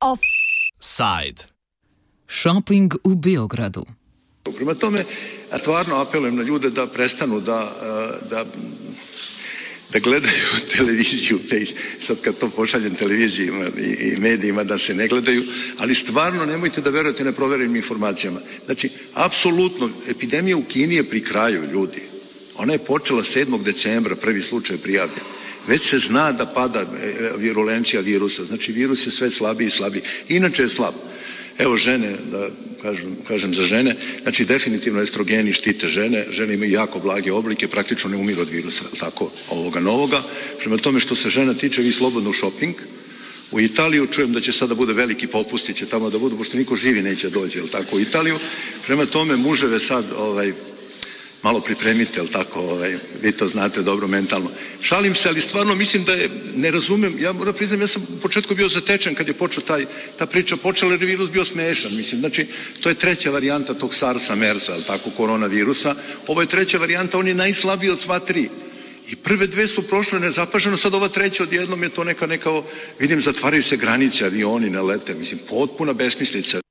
Offside. Shopping v Beogradu. Prema tome, ja stvarno apelujem na ljude da prestanu da, da, da gledaju televiziju, sad kad to pošaljem televizijima i, medijima da se ne gledaju, ali stvarno nemojte da verujete neproverenim informacijama. Znači, apsolutno, epidemija u Kini je pri kraju, ljudi. Ona je počela 7. decembra, prvi slučaj prijavljen. Već se zna da pada e, virulencija virusa, znači virus je sve slabiji i slabiji. Inače je slab. Evo žene, da kažem, kažem za žene, znači definitivno estrogeni štite žene, žene imaju jako blage oblike, praktično ne umiru od virusa, tako, ovoga novoga. Prema tome što se žena tiče, vi slobodno u shopping, u Italiju čujem da će sada bude veliki popusti, će tamo da budu, pošto niko živi neće dođe, jel tako, u Italiju. Prema tome muževe sad, ovaj, malo pripremite, jel tako, ovaj, vi to znate dobro mentalno. Šalim se, ali stvarno mislim da je, ne razumem, ja moram priznam, ja sam u početku bio zatečen kad je počeo taj, ta priča počela jer je virus bio smešan, mislim, znači, to je treća varijanta tog SARS-a, MERS-a, jel tako, koronavirusa, ovo je treća varijanta, on je najslabiji od sva tri. I prve dve su prošle nezapaženo, sad ova treća odjednom je to neka, neka, vidim, zatvaraju se granice, avioni ne lete, mislim, potpuna besmislica.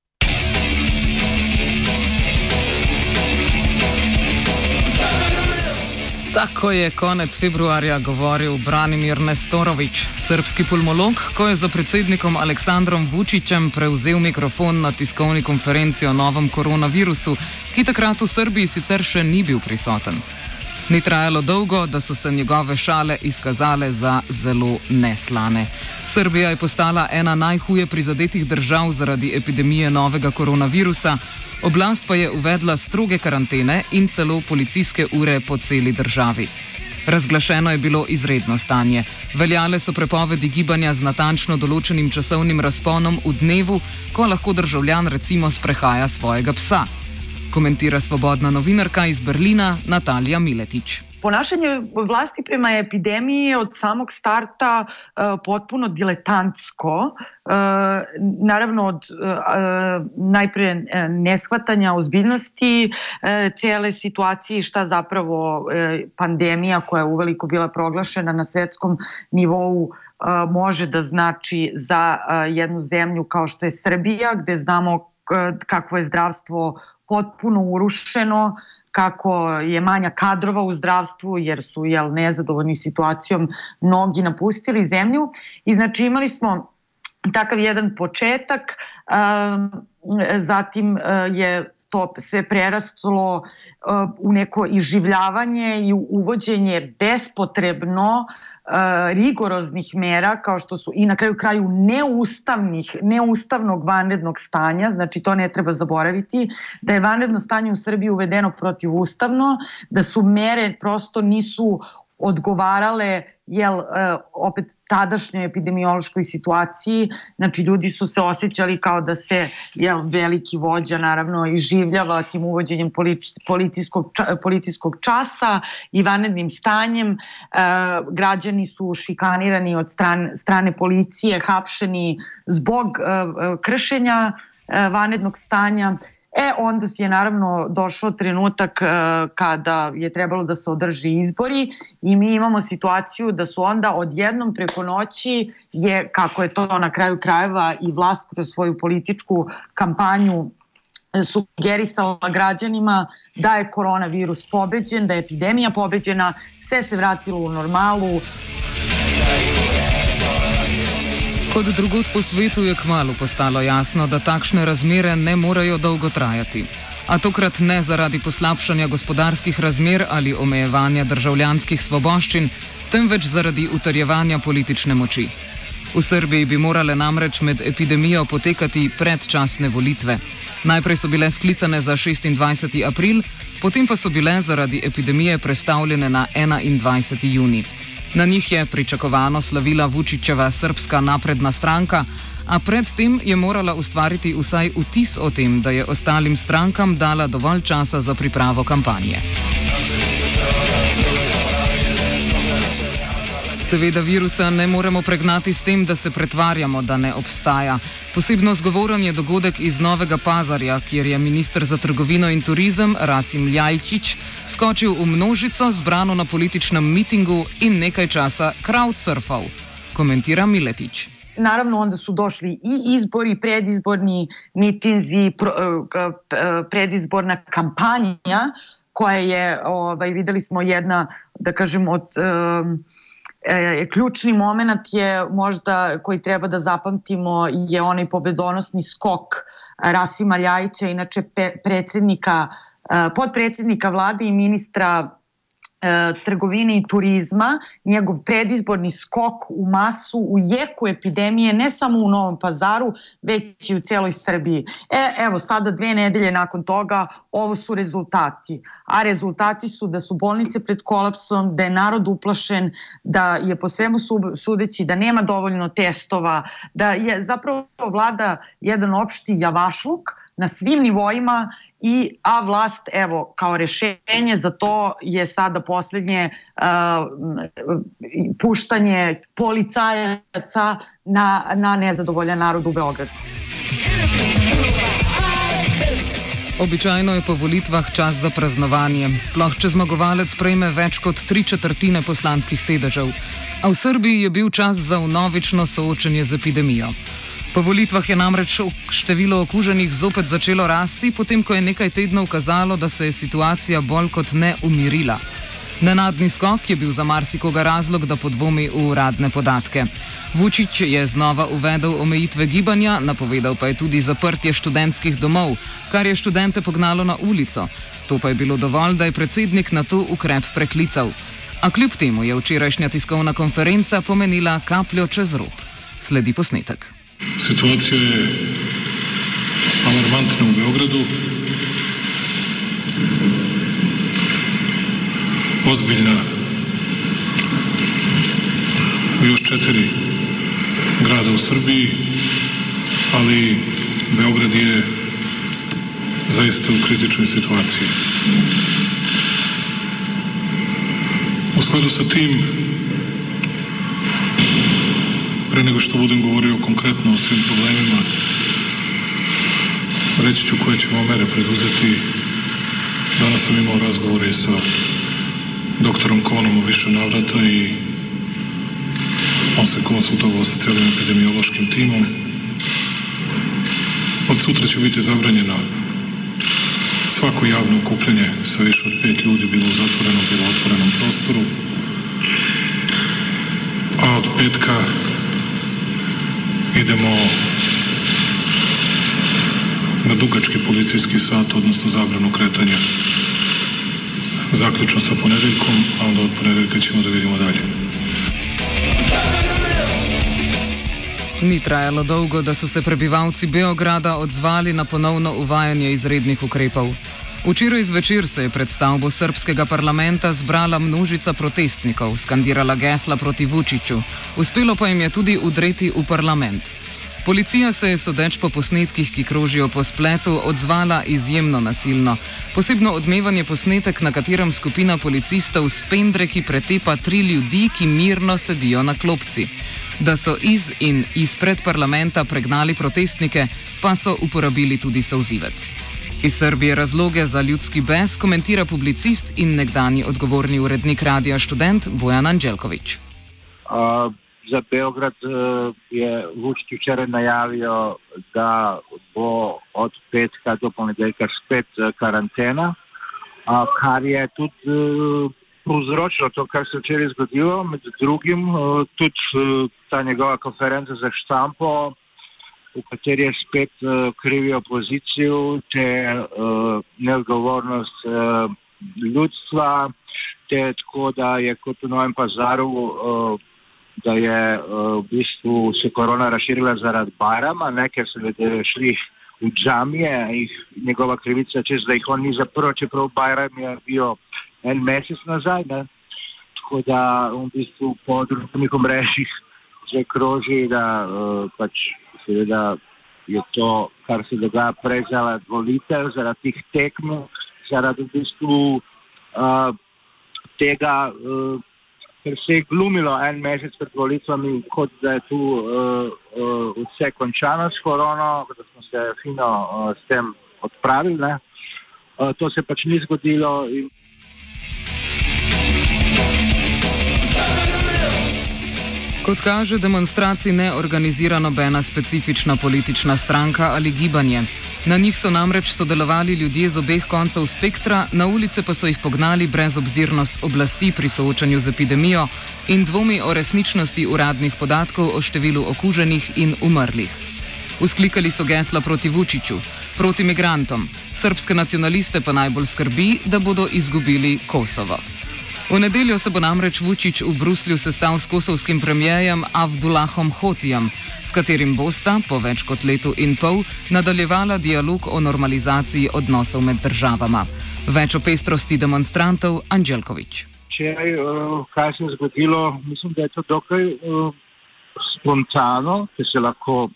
Tako je konec februarja govoril Branimir Nestorovič, srpski pulmolog, ko je za predsednikom Aleksandrom Vučićem prevzel mikrofon na tiskovni konferenci o novem koronavirusu, ki takrat v Srbiji sicer še ni bil prisoten. Ni trajalo dolgo, da so se njegove šale izkazale za zelo neslane. Srbija je postala ena najhuje prizadetih držav zaradi epidemije novega koronavirusa, Oblast pa je uvedla stroge karantene in celo policijske ure po celi državi. Razglašeno je bilo izredno stanje. Veljale so prepovedi gibanja z natančno določenim časovnim razponom v dnevu, ko lahko državljan recimo sprehaja svojega psa. Komentira svobodna novinarka iz Berlina Natalija Miletič. Ponašanje vlasti prema epidemiji je od samog starta uh, potpuno diletantsko. Uh, naravno od uh, najpre neshvatanja ozbiljnosti uh, cele situacije šta zapravo uh, pandemija koja je uveliko bila proglašena na svetskom nivou uh, može da znači za uh, jednu zemlju kao što je Srbija gde znamo kakvo je zdravstvo potpuno urušeno, kako je manja kadrova u zdravstvu jer su jel, nezadovoljni situacijom mnogi napustili zemlju. I znači imali smo takav jedan početak, zatim je to sve prerastlo uh, u neko iživljavanje i uvođenje bespotrebno uh, rigoroznih mera kao što su i na kraju kraju neustavnih, neustavnog vanrednog stanja, znači to ne treba zaboraviti, da je vanredno stanje u Srbiji uvedeno protivustavno, da su mere prosto nisu odgovarale jel, e, opet tadašnjoj epidemiološkoj situaciji, znači ljudi su se osjećali kao da se jel, veliki vođa naravno iživljava tim uvođenjem policijskog, policijskog časa i vanrednim stanjem. E, građani su šikanirani od strane, strane policije, hapšeni zbog e, kršenja e, vanrednog stanja E, onda je naravno došao trenutak uh, kada je trebalo da se održi izbori i mi imamo situaciju da su onda odjednom preko noći je, kako je to na kraju krajeva i vlast kroz svoju političku kampanju e, sugerisala građanima da je koronavirus pobeđen, da je epidemija pobeđena, sve se vratilo u normalu. Kot drugod po svetu je kmalo postalo jasno, da takšne razmere ne morejo dolgo trajati. A tokrat ne zaradi poslabšanja gospodarskih razmer ali omejevanja državljanskih svoboščin, temveč zaradi utrjevanja politične moči. V Srbiji bi morale namreč med epidemijo potekati predčasne volitve. Najprej so bile sklicane za 26. april, potem pa so bile zaradi epidemije prestavljene na 21. juni. Na njih je pričakovano slavila Vučičeva srpska napredna stranka, a predtem je morala ustvariti vsaj vtis o tem, da je ostalim strankam dala dovolj časa za pripravo kampanje. Seveda virusa ne moremo pregnati s tem, da se pretvarjamo, da ne obstaja. Posebno zgovoren je dogodek iz Novega Pazarja, kjer je ministr za trgovino in turizem Rasim Ljajčič skočil v množico zbrano na političnem mitingu in nekaj časa crowdsurfal, komentira Miletič. Naravno, onda su došli i izbori, predizborni mitinzi, eh, eh, predizborna kampanja, koja je, ovaj, videli smo jedna, da kažem, od... Um, e, ključni moment je možda koji treba da zapamtimo je onaj pobedonosni skok Rasima Ljajića, inače pe, predsednika, e, podpredsednika vlade i ministra E, trgovine i turizma, njegov predizborni skok u masu u jeku epidemije ne samo u Novom pazaru, već i u celoj Srbiji. E, evo, sada dve nedelje nakon toga ovo su rezultati. A rezultati su da su bolnice pred kolapsom, da je narod uplašen, da je po svemu sudeći da nema dovoljno testova, da je zapravo vlada jedan opšti javašluk na svim nivoima i a vlast evo kao rešenje za to je sada poslednje uh, puštanje policajaca na, na nezadovoljan narod u Beogradu. Običajno je po volitvah čas za praznovanje, sploh če zmagovalec prejme več kot tri četrtine poslanskih sedežev. A v Srbiji je bil čas za unovično soočenje z epidemijo. Po volitvah je namreč število okuženih zopet začelo rasti, potem ko je nekaj tednov kazalo, da se je situacija bolj kot ne umirila. Nenadni skok je bil za marsikoga razlog, da podvomi v uradne podatke. Vučić je znova uvedel omejitve gibanja, napovedal pa je tudi zaprtje študentskih domov, kar je študente pognalo na ulico. To pa je bilo dovolj, da je predsednik na to ukrep preklical. A kljub temu je včerajšnja tiskovna konferenca pomenila kapljo čez rob. Sledi posnetek. Situacija je alarmantna u Beogradu. Ozbiljna u još četiri grada u Srbiji, ali Beograd je zaista u kritičnoj situaciji. U skladu sa tim Pre nego što budem govorio konkretno o svim problemima, reći ću koje ćemo mere preduzeti. Danas sam imao razgovore sa doktorom Konom u više navrata i on se konsultovao sa cijelim epidemiološkim timom. Od sutra će biti zabranjena svako javno okupljanje sa više od pet ljudi, bilo u zatvorenom, bilo u otvorenom prostoru. A od petka idemo na dugački policijski sat, odnosno zabranu kretanja zaključno sa ponedeljkom, a onda od ponedeljka ćemo da vidimo dalje. Ni trajalo dolgo, da so se prebivalci Beograda odzvali na ponovno uvajanje izrednih ukrepov. Včeraj zvečer se je pred stavbo srpskega parlamenta zbrala množica protestnikov, skandirala gesla proti Vučiću. Uspelo pa jim je tudi udreti v parlament. Policija se je sodeč po posnetkih, ki krožijo po spletu, odzvala izjemno nasilno. Posebno odmevanje posnetek, na katerem skupina policistov s pendreki pretepa tri ljudi, ki mirno sedijo na klopci. Da so iz in izpred parlamenta pregnali protestnike, pa so uporabili tudi sozivec. Iz Srbije razloge za ljudski bes komentira publicist in nekdani odgovorni urednik Radia Student Bojan Anđelkovič. Uh, za Beograd uh, je Vučić včeraj najavio da bo od petka do ponedeljka spet uh, karantena, uh, kar je tudi uh, povzročilo to, kar se včeraj zgodilo. Med drugim uh, tudi uh, ta njegova konferenca za štampo v kateri je spet uh, krivi opozicijo, te uh, neodgovornost uh, ljudstva, te tako, da je kot v Novem pazaru, uh, da je uh, v bistvu se korona razširila zaradi Barama, ne, ker so ljudje šli v džamije, jih, njegova krivica, čez da jih on ni zaprl, čeprav Baram je bil en mesec nazaj. Ne. Tako da v bistvu po družbenih omrežjih že kroži, da uh, pač seveda je to, kar se dogaja prej zaradi volitev, zaradi teh tekmov, zaradi v bistvu uh, tega, uh, ker se je glumilo en mesec pred volitvami, kot da je tu uh, uh, vse končano s korono, da smo se fino uh, s tem odpravili. Uh, to se pač ni zgodilo. In... Kot kaže, demonstracij ne organizira nobena specifična politična stranka ali gibanje. Na njih so namreč sodelovali ljudje z obeh koncev spektra, na ulice pa so jih pognali brez obzirnost oblasti pri soočanju z epidemijo in dvomi o resničnosti uradnih podatkov o številu okuženih in umrlih. Usklikali so gesla proti Vučiću, proti migrantom, srpske nacionaliste pa najbolj skrbi, da bodo izgubili Kosovo. V nedeljo se bo namreč Vučić v Bruslju sestal s kosovskim premijejem Avdulahom Hotijem, s katerim bosta po več kot letu in pol nadaljevala dialog o normalizaciji odnosov med državama. Več o pestrosti demonstrantov Anđelkovič. Če je kaj se zgodilo, mislim, da je to dokaj uh, spontano, da se lahko,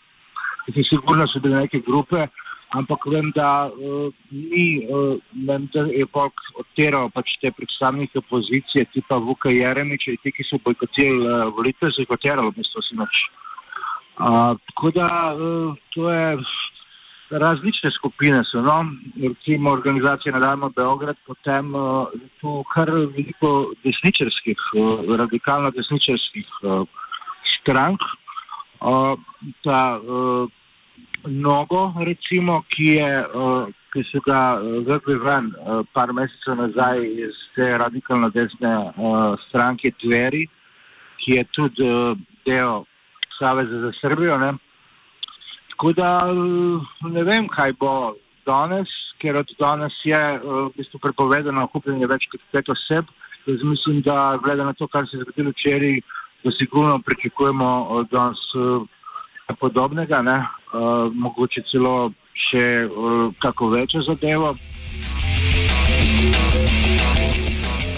da se sigurno so bile neke grupe ampak vem, da uh, ni, uh, vem, da je Bog odteral pač te predstavnike opozicije, tipa Vuka Jeremiča in ti, ki so bojkotirali uh, volitve, so jih odterali v bistvu sinoč. Uh, tako da uh, to je različne skupine so, no, recimo organizacija Nadalmo Beograd, potem uh, tu kar veliko desničarskih, uh, radikalno desničarskih uh, strank. Uh, ta, uh, Nogo, recimo, ki, je, uh, ki so ga eh, vrgli ven uh, par mesecev nazaj iz te radikalno desne uh, stranke Tveri, ki je tudi uh, del Saveza za Srbijo. Ne? Tako da ne vem, kaj bo danes, ker od danes je uh, v bistvu prepovedano okupljanje več kot pet oseb. Jaz mislim, da glede na to, kar se je zgodilo včeraj, da sigurno pričakujemo od danes. Uh, podobnega, ne? Uh, mogoče celo še uh, kako večjo zadevo.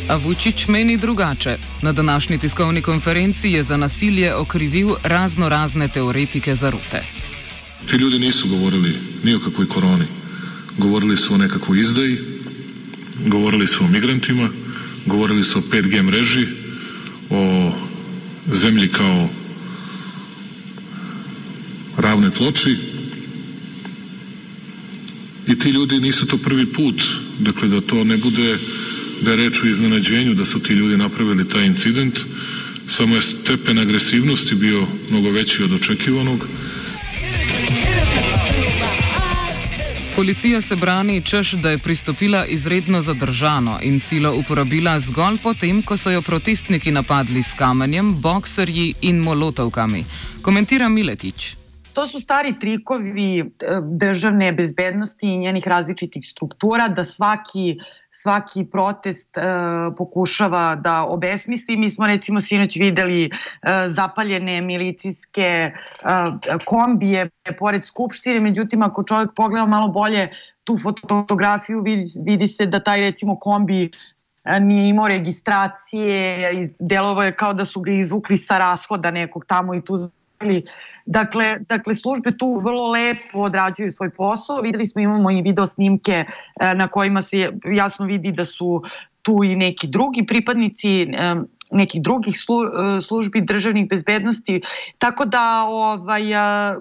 A Vučić meni drugače. Na današnji tiskovni konferenci je za nasilje okrivil razno razne teoretike zarote. Ti ljudje niso govorili ni o kakoj koroni. Govorili so o nekakvoj izdaji, govorili so o migrantima, govorili so o 5G mreži, o zemlji kao ravnoj ploči. I ti ljudi nisu to prvi put, dakle da to ne bude da je reč o iznenađenju da su ti ljudi napravili taj incident, samo je stepen agresivnosti bio mnogo veći od očekivanog. Policija se brani, češ, da je pristopila izredno zadržano in silo uporabila zgolj potem, ko so jo protestniki napadli s kamenjem, bokserji in molotovkami. Komentira Miletič. To su stari trikovi e, državne bezbednosti i njenih različitih struktura da svaki svaki protest e, pokušava da obesmisli. Mi smo recimo sinoć videli e, zapaljene milicijske e, kombije pored Skupštine, međutim ako čovjek pogleda malo bolje tu fotografiju vidi, vidi se da taj recimo kombi nije imao registracije, delovo je kao da su ga izvukli sa rashoda nekog tamo i tu Dakle, dakle, službe tu vrlo lepo odrađuju svoj posao. Videli smo, imamo i video snimke e, na kojima se jasno vidi da su tu i neki drugi pripadnici e, nekih drugih e, službi državnih bezbednosti. Tako da ovaj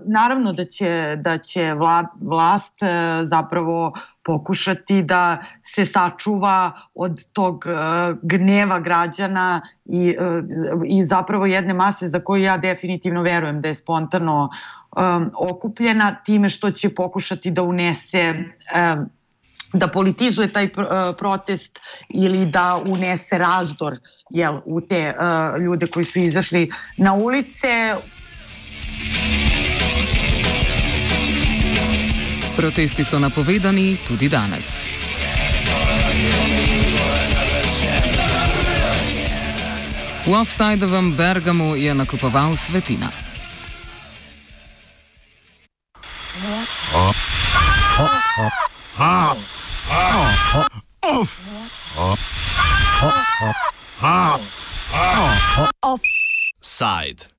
naravno da će da će vlast zapravo pokušati da se sačuva od tog gneva građana i i zapravo jedne mase za koju ja definitivno verujem da je spontano okupljena time što će pokušati da unese da politizuje taj protest ili da unese razdor jel, u te uh, ljude koji su izašli na ulice. Protesti so napovedani tudi danes. V offsajdovem Bergamu je nakupoval svetina. side.